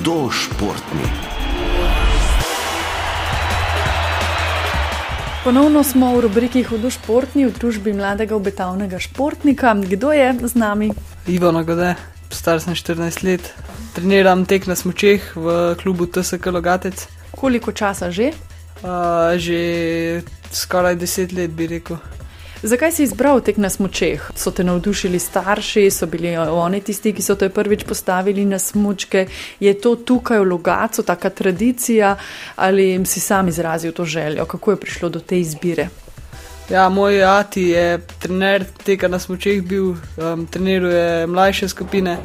Hudo športni. Ponovno smo v rubriki Hudo športni v družbi mladega obetavnega športnika. Kdo je z nami? Ivo Nagode, star sem 14 let, treniram tek na smočeh v klubu TSK Logatec. Koliko časa že? Uh, že skoraj 10 let bi rekel. Zakaj si izbral tek na smočeh? So te navdušili starši, so bili oni tisti, ki so te prvič postavili na smočke? Je to tukaj v Logacu, taka tradicija ali si sam izrazil to željo? Kako je prišlo do te izbire? Ja, moj ati je trener tega na smočeh bil, um, treniruje mlajše skupine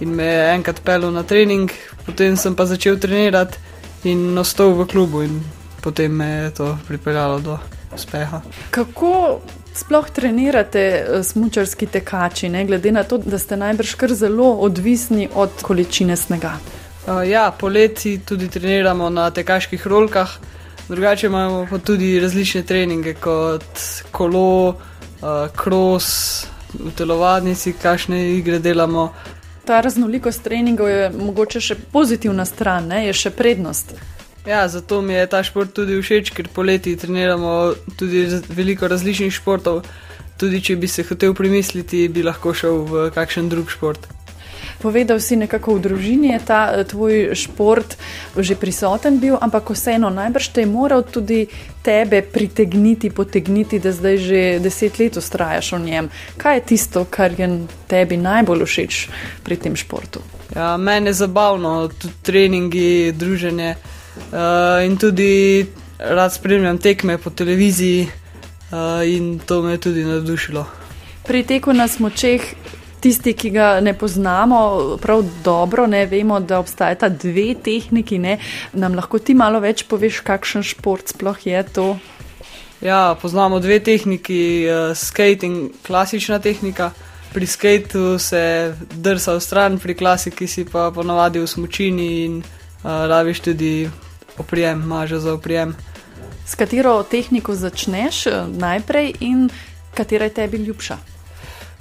in me je enkrat pelil na trening, potem sem pa začel trenirati in ostal v klubu in potem me je to pripeljalo do uspeha. Kako sploh trenirate eh, smočarski tekači, ne? glede na to, da ste najbrž kar zelo odvisni od količine snega? Uh, ja, poleti tudi treniramo na tekaških rolkah, drugače imamo pa tudi različne treninge kot kolo, kros, uh, v telovadnici, kakšne igre delamo. Ta raznolikost treningov je mogoče še pozitivna stran, ne? je še prednost. Ja, zato mi je ta šport tudi všeč, ker poleti treniramo tudi veliko različnih športov. Tudi če bi se hotel premisliti, bi lahko šel v kakšen drug šport. Povedal si nekako v družini, je ta eh, tvoj šport že prisoten bil, ampak vseeno najbrž te je moral tudi tebe pritegniti, potegniti, da zdaj že deset let ustrajaš v njem. Kaj je tisto, kar je tebi najbolj všeč pri tem športu? Ja, meni je zabavno, tudi treningi, druženje. Uh, in tudi rad spremljam tekme po televiziji, uh, in to me je tudi navdušilo. Pri teku na smočeh, tisti, ki ga ne poznamo prav dobro, ne vemo, da obstajata dve tehniki. Ne? Nam lahko ti malo več poveš, kakšen šport sploh je to? Ja, poznamo dve tehniki, uh, skate in klasična tehnika. Pri skateu se drsa v stran, pri klasiki si pa ponavadi v smočini in uh, raviš tudi oprijem, maže za oprijem. S katero tehniko začneš eh, najprej in katera je tebi ljubša?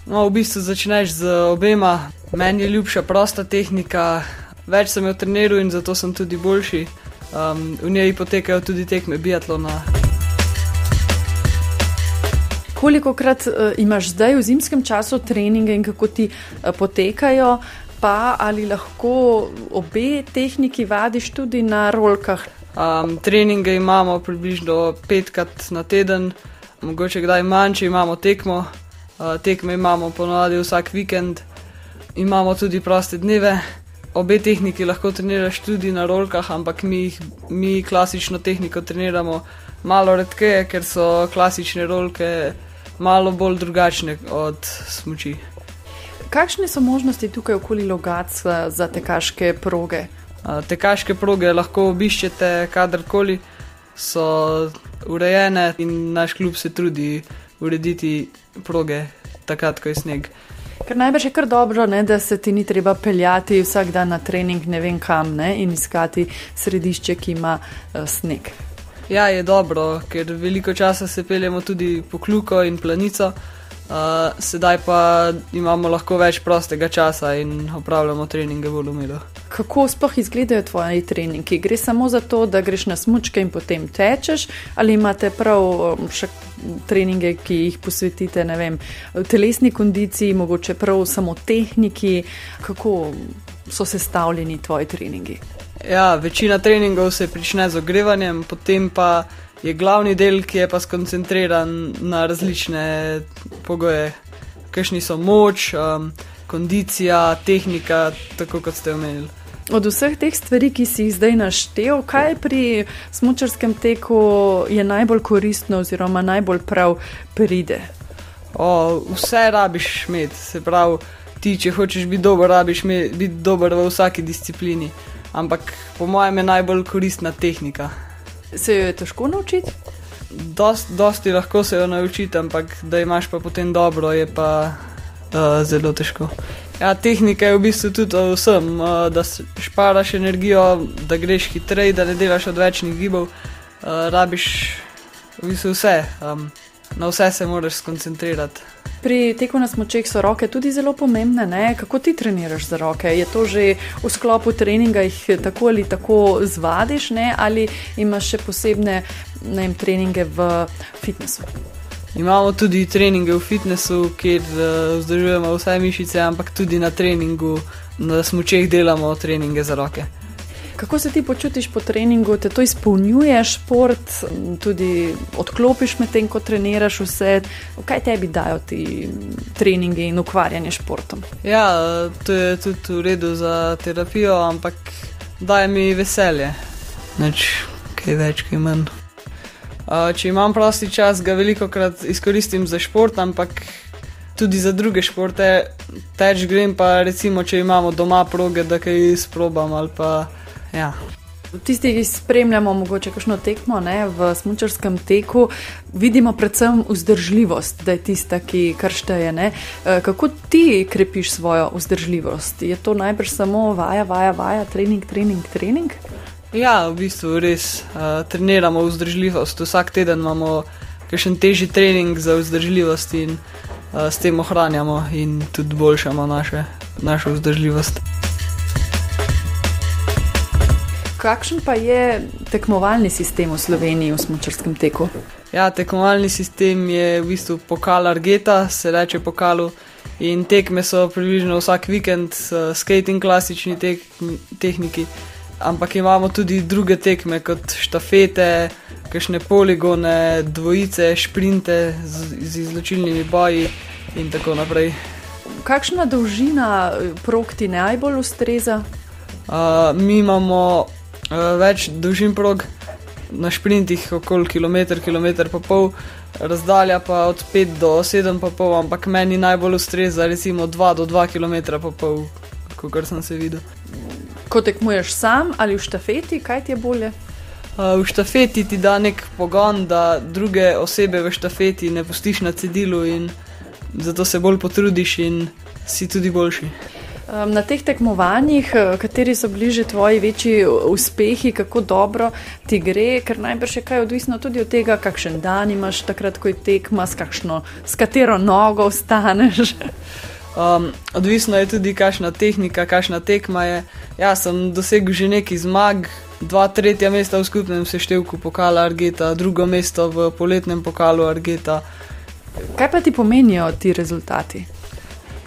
No, v bistvu začneš z obema. Meni je ljubša prosta tehnika, več sem jo treniral in zato sem tudi boljši. Um, v njej potekajo tudi tekme biatlona. Koliko krat uh, imaš zdaj v zimskem času treninge in kako ti uh, potekajo? Pa ali lahko obe tehniki vadiš tudi na rolkah? Um, treninge imamo približno petkrat na teden, mogoče kdaj manj, če imamo tekmo. Uh, tekme imamo ponovadi vsak vikend, imamo tudi proste dneve. Obe tehniki lahko treniraš tudi na rolkah, ampak mi, mi klasično tehniko treniramo malo redkeje, ker so klasične rolke malo bolj drugačne od smoči. Kakšne so možnosti tukaj okoli Logaca za tekaške proge? Tekaške proge lahko obiščete kadarkoli, so urejene in naš klub se trudi urediti proge takrat, ko je sneg. Ker najbrž je kar dobro, ne, da se ti ni treba peljati vsak dan na trening ne vem kam ne, in iskati središče, ki ima uh, sneg. Ja, je dobro, ker veliko časa se peljemo tudi po kluko in planico. Uh, sedaj pa imamo lahko več prostega časa in opravljamo treninge bolj umilo. Kako sploh izgledajo tvoji treningi? Gre samo za to, da greš na smočke in potem tečeš, ali imate prav um, še treninge, ki jih posvetite vem, telesni kondiciji, mogoče prav samo tehniki? Kako so sestavljeni tvoji treningi? Ja, večina treningov se prične z ogrevanjem, potem pa je glavni del, ki je pa skoncentriran na različne pogoje, kakšni so moč, um, kondicija, tehnika, tako kot ste omenili. Od vseh teh stvari, ki si jih zdaj naštel, kaj pri smočarskem teku je najbolj koristno, oziroma najbolj prav pride? O, vse rabiš imeti, se pravi, ti, če hočeš biti dober, rabiš biti dober v vsaki disciplini. Ampak po mojem je najbolj koristna tehnika. Se jo je težko naučiti? Dost, dosti lahko se jo naučiti, ampak da imaš pa potem dobro, je pa uh, zelo težko. Ja, tehnika je v bistvu tudi vsem, uh, da šparaš energijo, da greš hitreje, da ne delaš odvečnih gibov. Uh, rabiš v bistvu vse. Um, na vse se moraš skoncentrirati. Pri teku na smočeh so roke tudi zelo pomembne. Ne? Kako ti treniraš za roke? Je to že v sklopu treninga, jih tako ali tako zvadiš, ne? ali imaš še posebne vem, treninge v fitnessu? Imamo tudi treninge v fitnessu, kjer uh, vzdržujemo vse mišice, ampak tudi na treningu na smočeh delamo treninge za roke. Kako se ti počutiš po treningu, te to izpolnjuje šport, tudi odklopiš med tem, ko treniraš vse? Kaj tebi dajo ti treningi in ukvarjanje s športom? Ja, to je tudi v redu za terapijo, ampak daje mi veselje, neč kaj več, kaj manj. Če imam prosti čas, ga veliko krat izkoristim za šport, ampak tudi za druge športe. Teč grem pa recimo, če imamo doma proge, da kaj izprobam ali pa. Ja. Tisti, ki spremljamo mogoče kakšno tekmo ne, v smočarskem teku, vidimo predvsem vzdržljivost, da je tista, ki kršteje. Ne. E, kako ti krepiš svojo vzdržljivost? Je to najbrž samo vaja, vaja, vaja, trening, trening, trening? Ja, v bistvu res uh, treniramo vzdržljivost. Vsak teden imamo še težji trening za vzdržljivost in uh, s tem ohranjamo in tudi boljšamo naše, našo vzdržljivost. Kakšen pa je tekmovalni sistem v Sloveniji v smočarskem teku? Ja, tekmovalni sistem je v bistvu pokal Argeta, se reče pokalu. In tekme so približno vsak vikend, skating, klasični tek, tehniki. Ampak imamo tudi druge tekme, kot štafete, kakšne poligone, dvojice, šprinte z, z izločilnimi boji in tako naprej. Kakšna dolžina prog ti najbolj ustreza? Uh, mi imamo več dolžin prog, na šprintih okoli kilometr, kilometr pa pol, razdalja pa od 5 do 7 pa pol, ampak meni najbolj ustreza recimo 2 do 2 km pa pol, kot sem se videl. Ko tekmuješ sam ali v štafeti, kaj ti je bolje? Uh, v štafeti ti da nek pogon, da druge osebe v štafeti ne pustiš na cedilu in zato se bolj potrudiš in si tudi boljši. Na teh tekmovanjih, eh, kateri so bliže tvoji večji uspehi, kako dobro ti gre, ker najbrž je kaj odvisno tudi od tega, kakšen dan imaš takrat, ko je tekma, s, kakšno, s katero nogo ostaneš. Um, odvisno je tudi, kakšna tehnika, kakšna tekma je. Jaz sem dosegel že neki zmag, dva tretja mesta v skupnem seštevku pokala Argeta, drugo mesto v poletnem pokalu Argeta. Kaj pa ti pomenijo ti rezultati?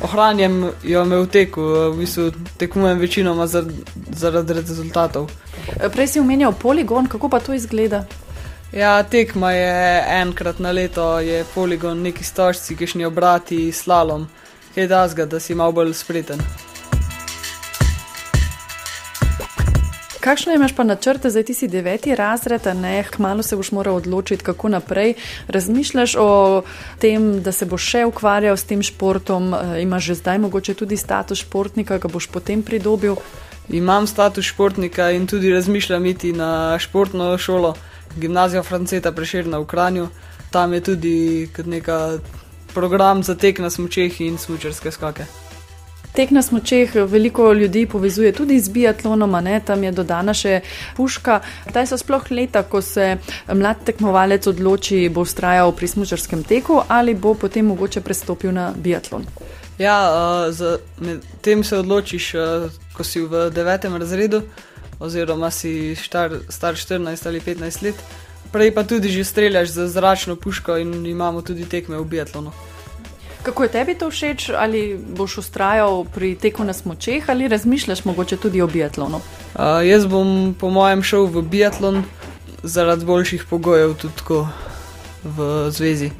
Ohranjam jo me v teku, v bistvu tekmujem večinoma zaradi rezultatov. Prej si omenjal poligon, kako pa to izgleda? Ja, tekma je enkrat na leto, je poligon neki stožci, kišni obrati, slalom, kaj da zga, da si malo bolj spreten. Kakšno imaš pa načrte, zdaj ti si deveti razred, ne, kmalo se boš moral odločiti, kako naprej. Razmišljaš o tem, da se boš še ukvarjal s tem športom, e, imaš že zdaj mogoče tudi status športnika, ga boš potem pridobil? Imam status športnika in tudi razmišljam iti na športno šolo, gimnazijo Franceta Preširna v Kranju. Tam je tudi neka program za tek na smočeh in smočarske skake. Tek na smočeh veliko ljudi povezuje tudi z biatlonom, ne? tam je dodana še puška. Kdaj so sploh leta, ko se mlad tekmovalec odloči, bo ustrajal pri smočarskem teku ali bo potem mogoče prestopil na biatlon? Ja, uh, tem se odločiš, uh, ko si v devetem razredu, oziroma si star, star 14 ali 15 let. Prej pa tudi že streljaš z zračno puško in imamo tudi tekme v biatlonu. Kako je tebi to všeč, ali boš ustrajal pri teku na smočeh, ali razmišljaš mogoče tudi o biatlonu? Uh, jaz bom, po mojem, šel v biatlon zaradi boljših pogojev, tudi v zvezi.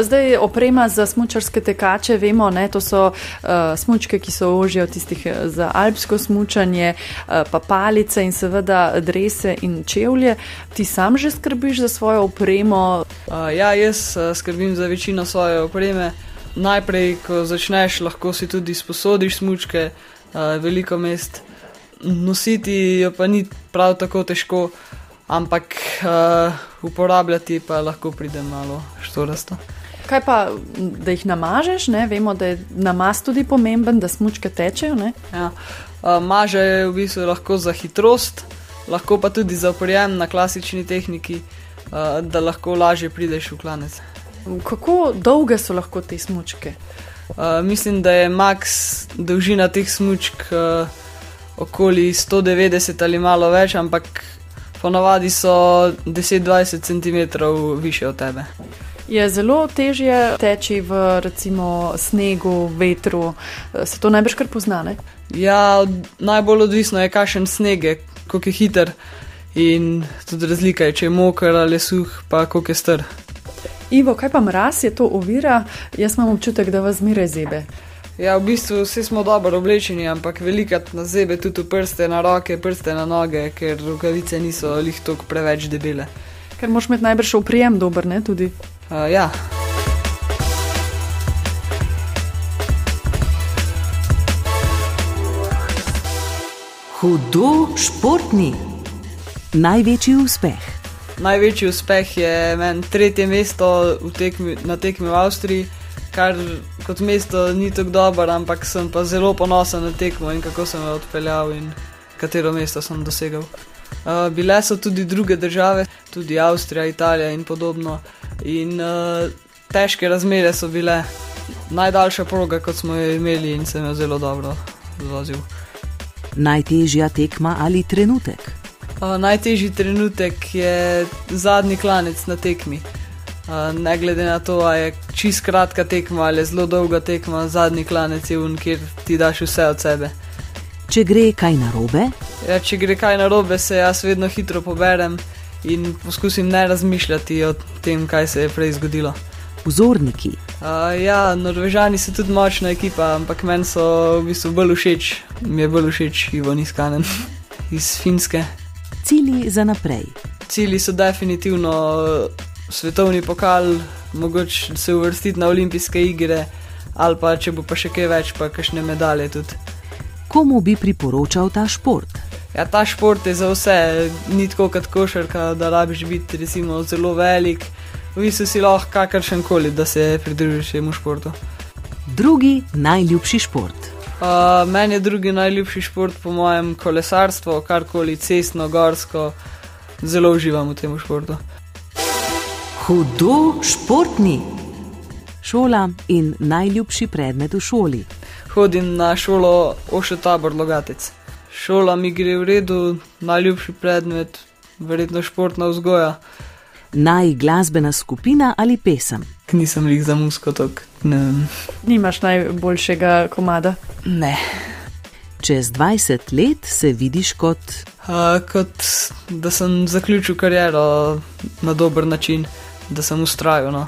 Zdaj, oprema za smočarske tekače, vemo, da to so uh, smočke, ki so ožje od tistih za alpsko smočanje, uh, pa palice in seveda drese in čevlje. Ti sam že skrbiš za svojo opremo? Uh, ja, jaz uh, skrbim za večino svoje opreme najprej, ko začneš, lahko si tudi sposodiš smočke, uh, veliko mest, nositi jo pa ni prav tako težko, ampak uh, uporabljati pa lahko pride malo štorasto. Kaj pa, da jih namažeš, ne? vemo, da je namaz tudi pomemben, da smočke tečejo. Ja. Uh, maže je v bistvu lahko za hitrost, lahko pa tudi za uporjem na klasični tehniki, uh, da lahko lažje prideš v klanec. Kako dolge so lahko te smočke? Uh, mislim, da je max dolžina teh smočk uh, okoli 190 ali malo več, ampak ponavadi so 10-20 cm više od tebe. Je zelo težje teči v recimo snegu, vetru, se to najbrž kar poznane? Ja, najbolj odvisno je, kakšen sneg je, koliko je hiter in tudi razlika je, če je moker ali suh, pa koliko je str. Ivo, kaj pa mraz je to ovira? Jaz imam občutek, da vas zmeraj zebe. Ja, v bistvu vsi smo dobro oblečeni, ampak velikrat nas zebe tudi prste na roke, prste na noge, ker rokavice niso lih tako preveč debele. Ker moš imeti najbrž oprijem dober, ne tudi. Uh, ja. Hudo športni. Največji uspeh. Največji uspeh je meni tretje mesto tekmi, na tekmi v Avstriji, kar kot mesto ni tako dobro, ampak sem pa zelo ponosen na tekmo in kako sem jo odpeljal in katero mesto sem dosegel. Uh, bile so tudi druge države, tudi Avstrija, Italija in podobno. In uh, težke razmere so bile, najdaljša proga, kot smo jo imeli, in sem jo zelo dobro zvozil. Najtežja tekma ali trenutek? Uh, najtežji trenutek je zadnji klanec na tekmi. Uh, ne glede na to, ali je čist kratka tekma ali zelo dolga tekma, zadnji klanec je un, kjer ti daš vse od sebe. Če gre kaj narobe? Ja, če gre kaj narobe, se jaz vedno hitro poberem in poskusim ne razmišljati o tem, kaj se je prej zgodilo. Vzorniki. Uh, ja, Norvežani so tudi močna ekipa, ampak meni so v bistvu bolj všeč, mi je bolj všeč Ivo Niskanen iz Finske. Cili za naprej. Cili so definitivno svetovni pokal, mogoče se uvrstiti na olimpijske igre, ali pa če bo pa še kaj več, pa kakšne medalje tudi. Komu bi priporočal ta šport? Ja, ta šport je za vse, ni tako kot košarka, da rabiš biti recimo, zelo velik. V bistvu si lahko kakršen koli, da se pridružiš temu športu. Drugi najljubši šport. Uh, meni je drugi najljubši šport, po mojem, kolesarstvo, karkoli cestno, gorsko. Zelo uživam v tem športu. Hudo športni. Šola in najljubši predmet v šoli. Hodim na šolo Ošo tabor Logatec. Šola mi gre v redu, najljubši predmet, verjetno športna vzgoja. Naj glasbena skupina ali pesem. Nisem jih za musko tok. Nimaš najboljšega komada? Ne. Čez 20 let se vidiš kot. Uh, kot da sem zaključil kariero na dober način, da sem ustrajal. No.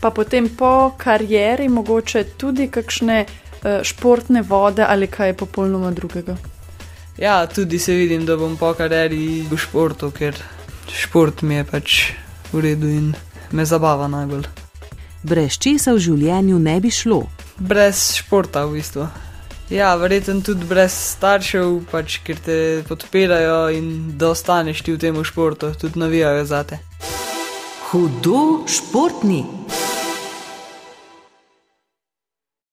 Pa potem po karieri mogoče tudi kakšne uh, športne vode ali kaj popolnoma drugega. Ja, tudi se vidim, da bom po karieri v športu, ker šport mi je pač v redu in me zabava najbolj. Brez česa v življenju ne bi šlo? Brez športa, v bistvu. Ja, verjetno tudi brez staršev, pač, ker te podpirajo in da ostaneš ti v tem športu, tudi navijajo za te. Hudo športni.